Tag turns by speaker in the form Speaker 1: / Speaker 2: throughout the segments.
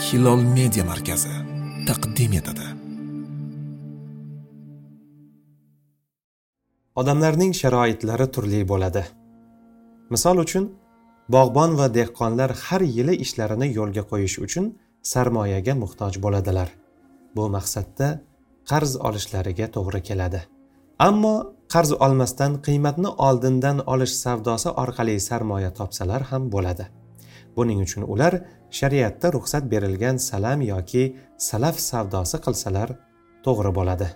Speaker 1: hilol media markazi taqdim etadi.
Speaker 2: Odamlarning sharoitlari turli bo'ladi. Misol uchun bog'bon va dehqonlar har yili ishlarini yo'lga qo'yish uchun sarmoyaga muhtoj bo'ladilar. Bu maqsadda qarz olishlariga to'g'ri keladi. Ammo qarz olmasdan qiymatni oldindan olish savdosi orqali sarmoya topsalar ham bo'ladi. Buning uchun ular shariatda ruxsat berilgan salam yoki salaf savdosi qilsalar to'g'ri bo'ladi.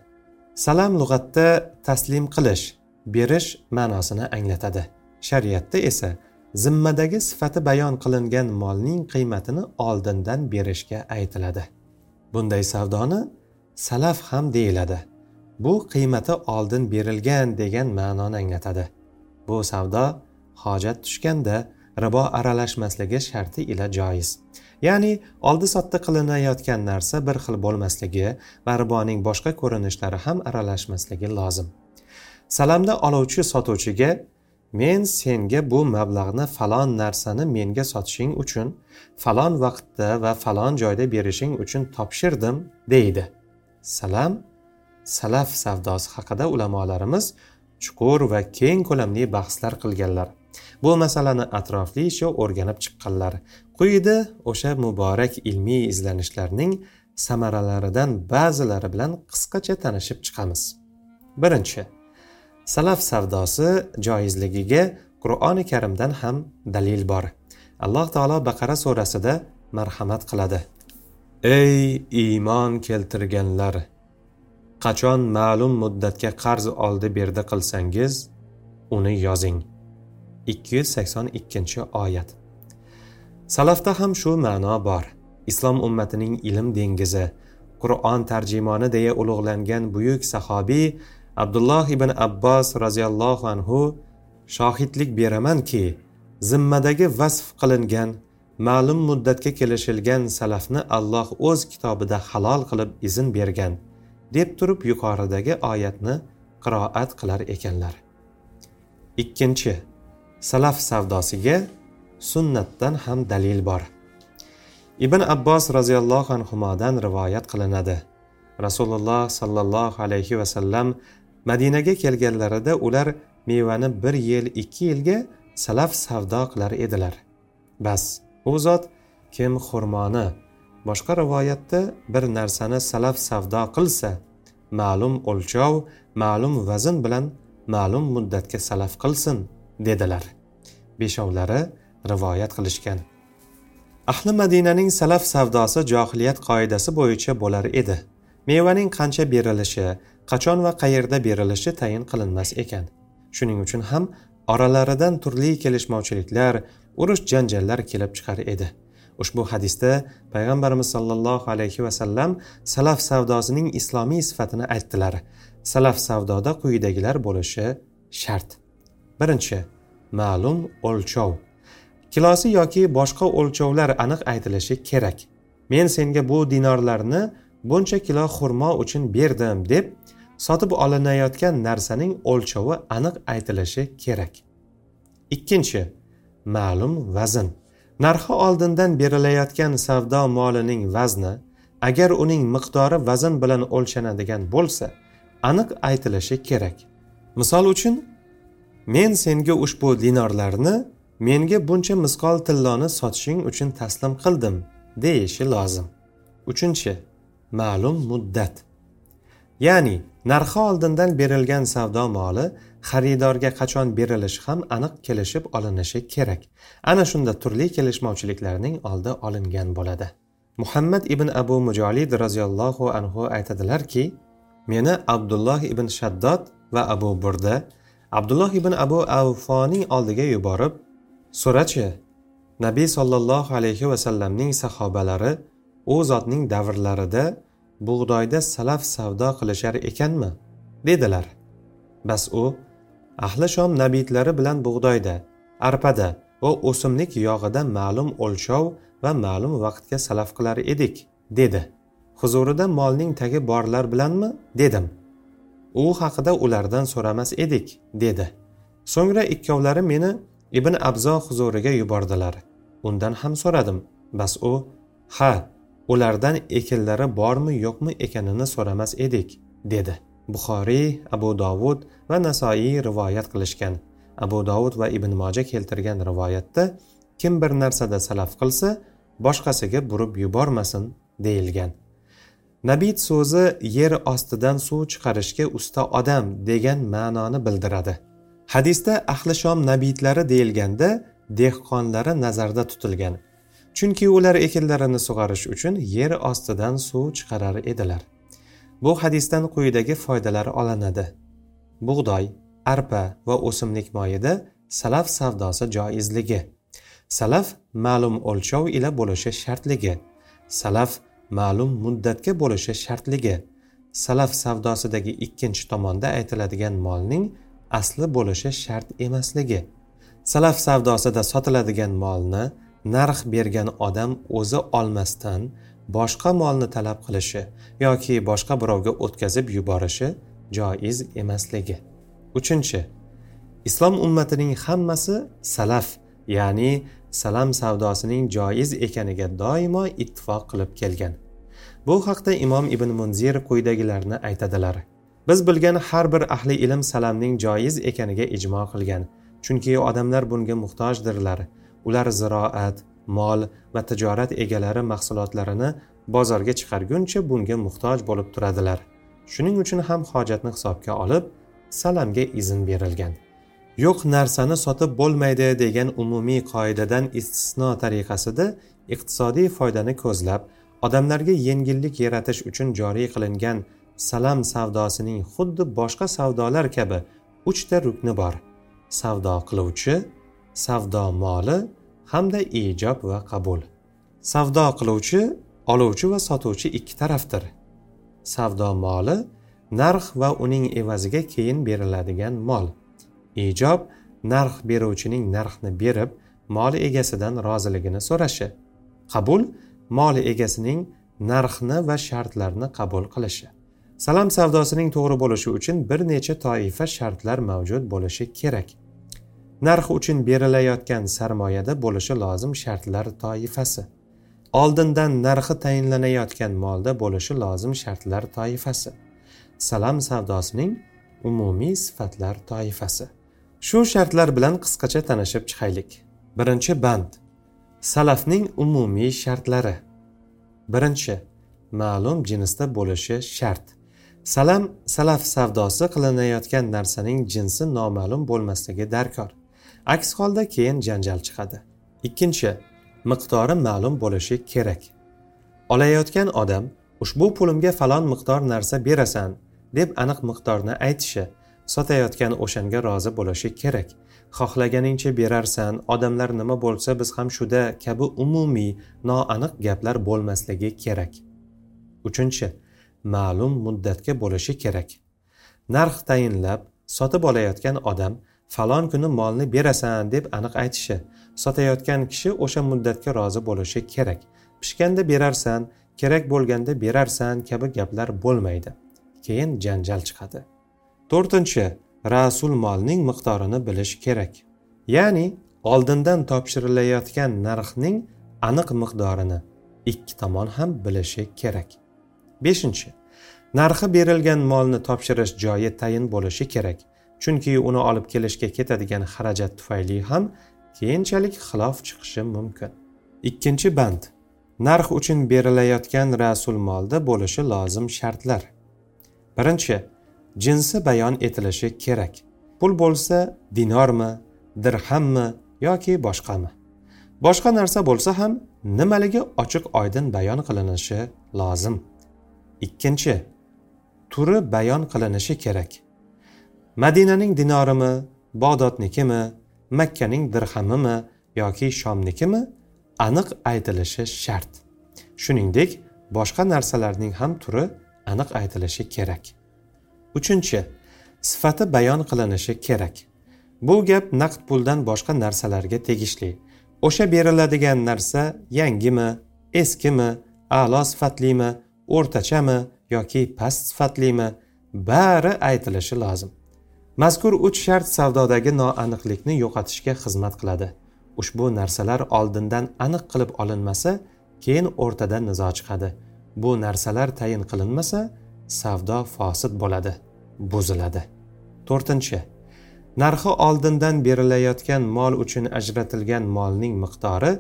Speaker 2: Salam lug'atda taslim qilish berish ma'nosini anglatadi. Shariatda esa zimmadagi sifati bayon qilingan molning qiymatini oldindan berishga aytiladi. Bunday savdoni salaf ham deyiladi. Bu qiymati oldin berilgan degan ma'noni anglatadi. Bu savdo hojat tushganda ribo aralashmasligi sharti ila joiz. Ya'ni oldi sotdi qilinayotgan narsa bir xil bo'lmasligi va riboning boshqa ko'rinishlari ham aralashmasligi lozim. Salamda oluvchi sotuvchiga men senga bu mablag'ni falon narsani menga sotishing uchun falon vaqtda va falon joyda berishing uchun topshirdim deydi. Salam salaf savdosi haqida ulamolarimiz chuqur va keng ko'lamli bahslar qilganlar. Bu masalani atroflicha o'rganib chiqqanlar. Quyida o'sha muborak ilmiy izlanishlarning samaralaridan ba'zilari bilan qisqacha tanishib chiqamiz. Birinchi salaf savdosi joizligiga qur'oni karimdan ham dalil bor. Alloh taolo baqara surasida marhamat qiladi. Ey iymon keltirganlar qachon ma'lum muddatga qarz oldi berdi qilsangiz uni yozing. 282 oyat. Salafda ham shu ma'no bor. Islom ummatining ilm dengizi qur'on tarjimoni deya ulug'langan buyuk sahobiy abdulloh ibn abbos roziyallohu anhu shohidlik beramanki zimmadagi vasf qilingan ma'lum muddatga kelishilgan salafni alloh o'z kitobida halol qilib izn bergan deb turib yuqoridagi oyatni qiroat qilar ekanlar. Ikkinchi salaf savdosiga sunnatdan ham dalil bor. Ibn abbos roziyallohu anhudan rivoyat qilinadi. Rasululloh sollallohu alayhi vasallam madinaga kelganlarida ular mevani bir yil ikki yilga salaf savdo qilar edilar. Bas u zot kim xurmoni? Boshqa rivoyatda bir narsani salaf savdo qilsa ma'lum o'lchov ma'lum vazn bilan ma'lum muddatga salaf qilsin. Dedilar. Beshovlari rivoyat qilishgan. Ahli madinaning salaf savdosi johiliyat qoidasi bo'yicha bo'lar edi. Mevaning qancha berilishi qachon va qayerda berilishi tayin qilinmas ekan. Shuning uchun ham oralaridan turli kelishmovchiliklar urush janjallar kelib chiqar edi. Ushbu hadisda payg'ambarimiz sollallohu alayhi vasallam salaf savdosining islomiy sifatini aytdilar. Salaf savdoda quyidagilar bo'lishi shart. Birinchi ma'lum o'lchov. Kilosi yoki boshqa o'lchovlar aniq aytilishi kerak. Men senga bu dinorlarni buncha kilo xurmo uchun berdim deb sotib olinayotgan narsaning o'lchovi aniq aytilishi kerak. Ikkinchi ma'lum vazn. Narxi oldindan berilayotgan savdo molining vazni agar uning miqdori vazn bilan o'lchanadigan bo'lsa aniq aytilishi kerak. Misol uchun men senga ushbu dinorlarni menga buncha misqol tilloni sotishing uchun taslim qildim deyishi lozim. Uchinchi ma'lum muddat. Ya'ni narxi oldindan berilgan savdo moli xaridorga qachon berilishi ham aniq kelishib olinishi kerak. Ana shunda turli kelishmovchiliklarning oldi olingan bo'ladi. Muhammad ibn abu mujolid roziyallohu anhu aytadilarki meni abdulloh ibn shaddod va abu burda abdulloh ibn abu avfoning oldiga yuborib so'rachi nabiy sollallohu alayhi vasallamning sahobalari u zotning davrlarida bug'doyda salaf savdo qilishar ekanmi? dedilar. Bas u ahli shom nabiydlari bilan bug'doyda arpada va o'simlik yog'ida ma'lum o'lchov va ma'lum vaqtga salaf qilar edik dedi. Huzurida molning tagi borlar bilanmi? dedim. U haqida ulardan so'ramas edik dedi. So'ngra ikkovlari meni ibn abzo huzuriga yubordilar. Undan ham so'radim. Bas u ha ulardan ekinlari bormi yo'qmi ekanini so'ramas edik dedi. Buxoriy abu dovud va nasoiy rivoyat qilishgan. Abu dovud va ibn moja keltirgan rivoyatda kim bir narsada salaf qilsa boshqasiga burib yubormasin deyilgan. Nabit so'zi yer ostidan suv chiqarishga usta odam degan ma'noni bildiradi. Hadisda ahli shom nabitlari deyilganda dehqonlari nazarda tutilgan chunki ular ekinlarini sug'arish uchun yer ostidan suv chiqarar edilar. Bu hadisdan quyidagi foydalar olinadi. Bug'doy arpa va o'simlik moyida salaf savdosi joizligi salaf ma'lum o'lchov ila bo'lishi shartligi salaf ma'lum muddatga bo'lishi shartligi. Salaf savdosidagi ikkinchi tomonda aytiladigan molning asli bo'lishi shart emasligi. Salaf savdosida sotiladigan molni narx bergan odam o'zi olmasdan boshqa molni talab qilishi yoki boshqa birovga o'tkazib yuborishi joiz emasligi. Uchinchi islom ummatining hammasi salaf ya'ni salam savdosining joiz ekaniga doimo ittifoq qilib kelgan. Bu haqda imom ibn munzir quyidagilarni aytadilar. Biz bilgan har bir ahli ilm salamning joiz ekaniga ijmo qilgan chunki odamlar bunga muhtojdirlar. Ular ziroat mol va tijorat egalari mahsulotlarini bozorga chiqarguncha bunga muhtoj bo'lib turadilar. Shuning uchun ham hojatni hisobga olib salamga izn berilgan. Yo'q narsani sotib bo'lmaydi degan umumiy qoidadan istisno tariqasida iqtisodiy foydani ko'zlab odamlarga yengillik yaratish uchun joriy qilingan salam savdosining xuddi boshqa savdolar kabi uchta rukni bor. Savdo qiluvchi savdo moli hamda ijob va qabul. Savdo qiluvchi oluvchi va sotuvchi ikki tarafdir. Savdo moli narx va uning evaziga keyin beriladigan mol. Ijob narx beruvchining narxni berib mol egasidan roziligini so'rashi. Qabul mol egasining narxni va shartlarni qabul qilishi. Salam savdosining to'g'ri bo'lishi uchun bir necha toifa shartlar mavjud bo'lishi kerak. Narx uchun berilayotgan sarmoyada bo'lishi lozim shartlar toifasi. Oldindan narxi tayinlanayotgan molda bo'lishi lozim shartlar toifasi. Salam savdosining umumiy sifatlar toifasi. Shu shartlar bilan qisqacha tanishib chiqaylik. Birinchi band. Salafning umumiy shartlari. Birinchi ma'lum jinsda bo'lishi shart. Salam salaf savdosi qilinayotgan narsaning jinsi noma'lum bo'lmasligi darkor. Aks holda keyin janjal chiqadi. Ikkinchi miqdori ma'lum bo'lishi kerak. Olayotgan odam ushbu pulimga falon miqdor narsa berasan deb aniq miqdorni aytishi sotayotgan o'shanga rozi bo'lishi kerak. Xohlaganingcha berarsan odamlar nima bo'lsa biz ham shuda kabi umumiy noaniq gaplar bo'lmasligi kerak. Uchinchi ma'lum muddatga bo'lishi kerak. Narx tayinlab sotib olayotgan odam falon kuni molni berasan deb aniq aytishi sotayotgan kishi o'sha muddatga rozi bo'lishi kerak. Pishganda berarsan kerak bo'lganda berarsan kabi gaplar bo'lmaydi. Keyin janjal chiqadi. To'rtinchi rasul molning miqdorini bilish kerak. Ya'ni oldindan topshirilayotgan narxning aniq miqdorini ikki tomon ham bilishi kerak. Beshinchi narxi berilgan molni topshirish joyi tayin bo'lishi kerak. Chunki uni olib kelishga ketadigan xarajat tufayli ham keyinchalik xilof chiqishi mumkin. Ikkinchi band narx uchun berilayotgan rasul molda bo'lishi lozim shartlar. Birinchi jinsi bayon etilishi kerak? Pul bo'lsa dinormi dirhammi yoki boshqami? Boshqa narsa bo'lsa ham nimaligi ochiq oydin bayon qilinishi lozim. Ikkinchi turi bayon qilinishi kerak. Madinaning dinorimi bododnikimi makkaning dirhamimi yoki shomnikimi aniq aytilishi shart. Shuningdek boshqa narsalarning ham turi aniq aytilishi kerak. Uchinchi sifati bayon qilinishi kerak. Bu gap naqd puldan boshqa narsalarga tegishli. O'sha beriladigan narsa yangimi eskimi a'lo sifatlimi o'rtachami yoki past sifatlimi bari aytilishi lozim. Mazkur uch shart savdodagi noaniqlikni yo'qotishga xizmat qiladi. Ushbu narsalar oldindan aniq qilib olinmasa keyin o'rtada nizo chiqadi. Bu narsalar tayin qilinmasa savdo fosid bo'ladi buziladi. To'rtinchi narxi oldindan berilayotgan mol uchun ajratilgan molning miqdori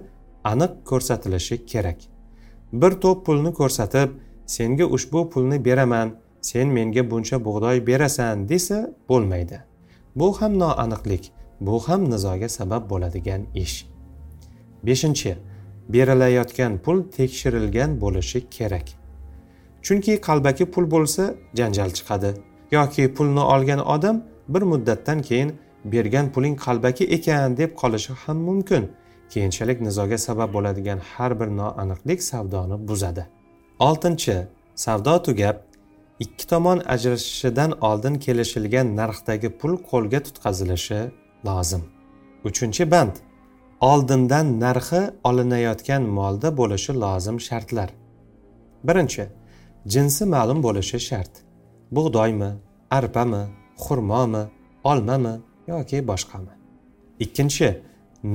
Speaker 2: aniq ko'rsatilishi kerak. Bir to'p pulni ko'rsatib senga ushbu pulni beraman sen menga buncha bug'doy berasan desa bo'lmaydi. Bu ham noaniqlik bu ham nizoga sabab bo'ladigan ish. Beshinchi berilayotgan pul tekshirilgan bo'lishi kerak. Chunki qalbaki pul bo'lsa janjal chiqadi. Yoki pulni olgan odam bir muddatdan keyin bergan puling qalbaki ekan deb qolishi ham mumkin. Keyinchalik nizoga sabab bo'ladigan har bir noaniqlik savdoni buzadi. Oltinchi savdo tugab ikki tomon ajrashishidan oldin kelishilgan narxdagi pul qo'lga tutqazilishi lozim. Uchinchi band oldindan narxi olinayotgan molda bo'lishi lozim shartlar. Birinchi jinsi ma'lum bo'lishi shart. Bug'doymi arpami xurmomi olmami yoki boshqami? Ikkinchi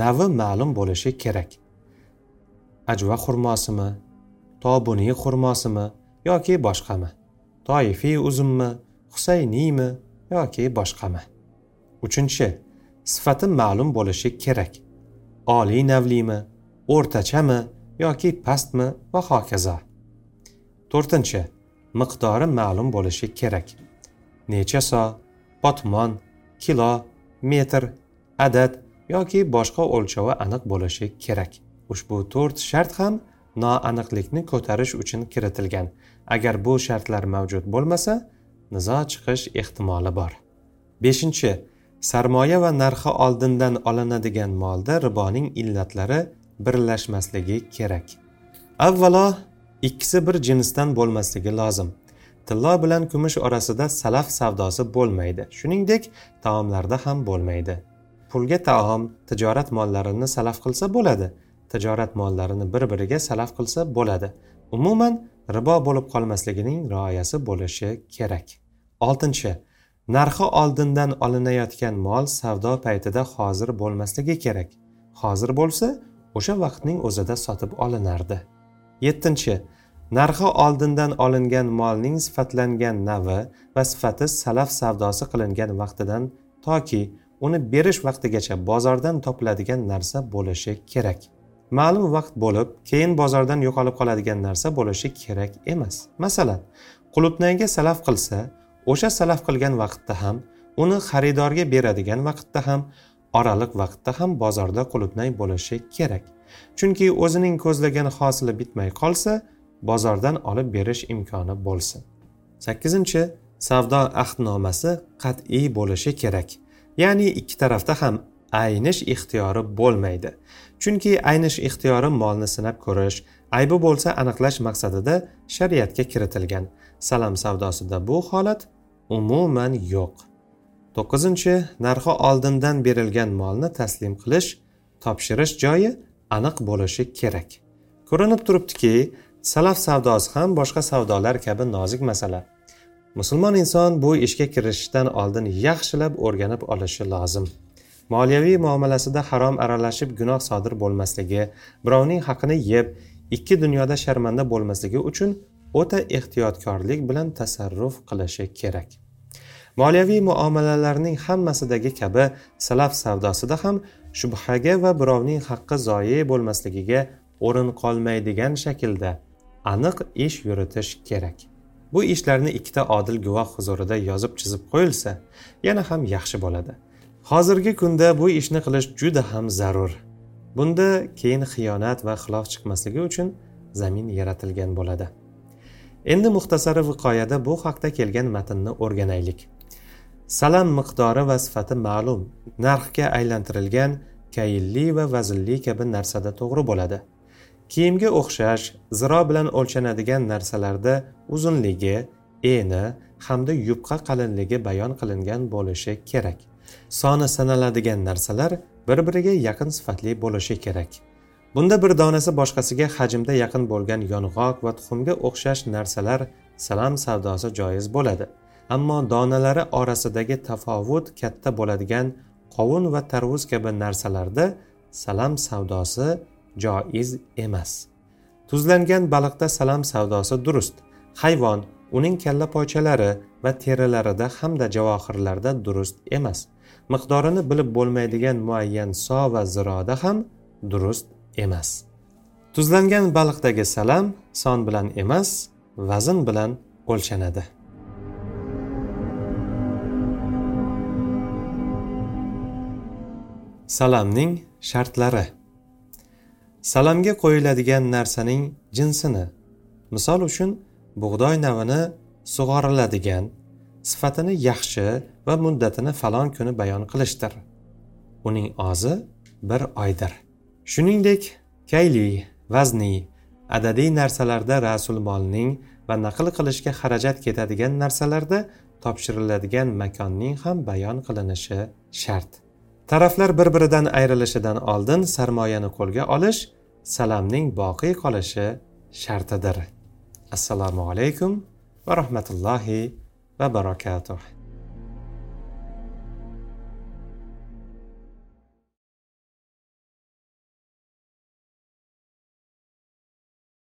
Speaker 2: navi ma'lum bo'lishi kerak. Ajva xurmosimi tobuniy xurmosimi yoki boshqami? Toifiy uzummi husayniymi yoki boshqami? Uchinchi sifati ma'lum bo'lishi kerak. Oliy navlimi o'rtachami yoki pastmi va hokazo. To'rtinchi miqdori ma'lum bo'lishi kerak. Necha so botmon kilo metr adad yoki boshqa o'lchovi aniq bo'lishi kerak. Ushbu to'rt shart ham noaniqlikni ko'tarish uchun kiritilgan. Agar bu shartlar mavjud bo'lmasa nizo chiqish ehtimoli bor. Beshinchi sarmoya va narxi oldindan olinadigan molda riboning illatlari birlashmasligi kerak. Avvalo ikkisi bir jinsdan bo'lmasligi lozim. Tillo bilan kumush orasida salaf savdosi bo'lmaydi. Shuningdek taomlarda ham bo'lmaydi. Pulga taom tijorat mollarini salaf qilsa bo'ladi tijorat mollarini bir biriga salaf qilsa bo'ladi. Umuman ribo bo'lib qolmasligining rioyasi bo'lishi kerak. Oltinchi narxi oldindan olinayotgan mol savdo paytida hozir bo'lmasligi kerak. Hozir bo'lsa o'sha vaqtning o'zida sotib olinardi. Yettinchi. Narxi oldindan olingan molning sifatlangan navi va sifati salaf savdosi qilingan vaqtidan toki uni berish vaqtigacha bozordan topiladigan narsa bo'lishi kerak. Ma'lum vaqt bo'lib keyin bozordan yo'qolib qoladigan narsa bo'lishi kerak emas. Masalan qulupnayga salaf qilsa o'sha salaf qilgan vaqtda ham uni xaridorga beradigan vaqtda ham oraliq vaqtda ham bozorda qulupnay bo'lishi kerak. Chunki o'zining ko'zlagan hosili bitmay qolsa bozordan olib berish imkoni bo'lsin. Sakkizinchi savdo ahdnomasi qat'iy bo'lishi kerak. Ya'ni ikki tarafda ham aynish ixtiyori bo'lmaydi. Chunki aynish ixtiyori molni sinab ko'rish aybi bo'lsa aniqlash maqsadida shariatga kiritilgan. Salam savdosida bu holat umuman yo'q. To'qqizinchi narxi oldindan berilgan molni taslim qilish topshirish joyi aniq bo'lishi kerak. Ko'rinib turibdiki salaf savdosi ham boshqa savdolar kabi nozik masala. Musulmon inson bu ishga kirishishdan oldin yaxshilab o'rganib olishi lozim. Moliyaviy muomalasida harom aralashib gunoh sodir bo'lmasligi birovning haqini yeb ikki dunyoda sharmanda bo'lmasligi uchun o'ta ehtiyotkorlik bilan tasarruf qilishi kerak. Moliyaviy muomalalarning hammasidagi kabi salaf savdosida ham shubhaga va birovning haqqi zoye bo'lmasligiga o'rin qolmaydigan shaklda aniq ish yuritish kerak. Bu ishlarni ikkita odil guvoh huzurida yozib chizib qo'yilsa yana ham yaxshi bo'ladi. Hozirgi kunda bu ishni qilish juda ham zarur. Bunda keyin xiyonat va xilof chiqmasligi uchun zamin yaratilgan bo'ladi. Endi muxtasari viqoyada bu haqda kelgan matnni o'rganaylik. Salam miqdori va sifati ma'lum. Narxga aylantirilgan kayilli va vazilli kabi narsada to'g'ri bo'ladi. Kiyimga o'xshash ziro bilan o'lchanadigan narsalarda uzunligi eni hamda yupqa qalinligi bayon qilingan bo'lishi kerak. Soni sanaladigan narsalar bir biriga yaqin sifatli bo'lishi kerak. Bunda bir donasi boshqasiga hajmda yaqin bo'lgan yong'oq va tuxumga o'xshash narsalar salam savdosi joiz bo'ladi. Ammo donalari orasidagi tafovut katta bo'ladigan qovun va tarvuz kabi narsalarda salam savdosi joiz emas. Tuzlangan baliqda salam savdosi durust. Hayvon uning kalla poychalari va terilarida hamda javohirlarda durust emas. Miqdorini bilib bo'lmaydigan muayyan so va ziroda ham durust emas. Tuzlangan baliqdagi salam son bilan emas vazn bilan o'lchanadi. Salamning shartlari. Salamga qo'yiladigan narsaning jinsini. Misol uchun bug'doy navini sug'oriladigan sifatini yaxshi va muddatini falon kuni bayon qilishdir. Uning ozi bir oydir. Shuningdek kayli vazni adadiy narsalarda rasulmolning va naql qilishga xarajat ketadigan narsalarda topshiriladigan makonning ham bayon qilinishi shart. Taraflar bir biridan ayrilishidan oldin sarmoyani qo'lga olish salamning boqiy qolishi shartidir. Assalomu alaykum va rahmatullohi va barakatuh.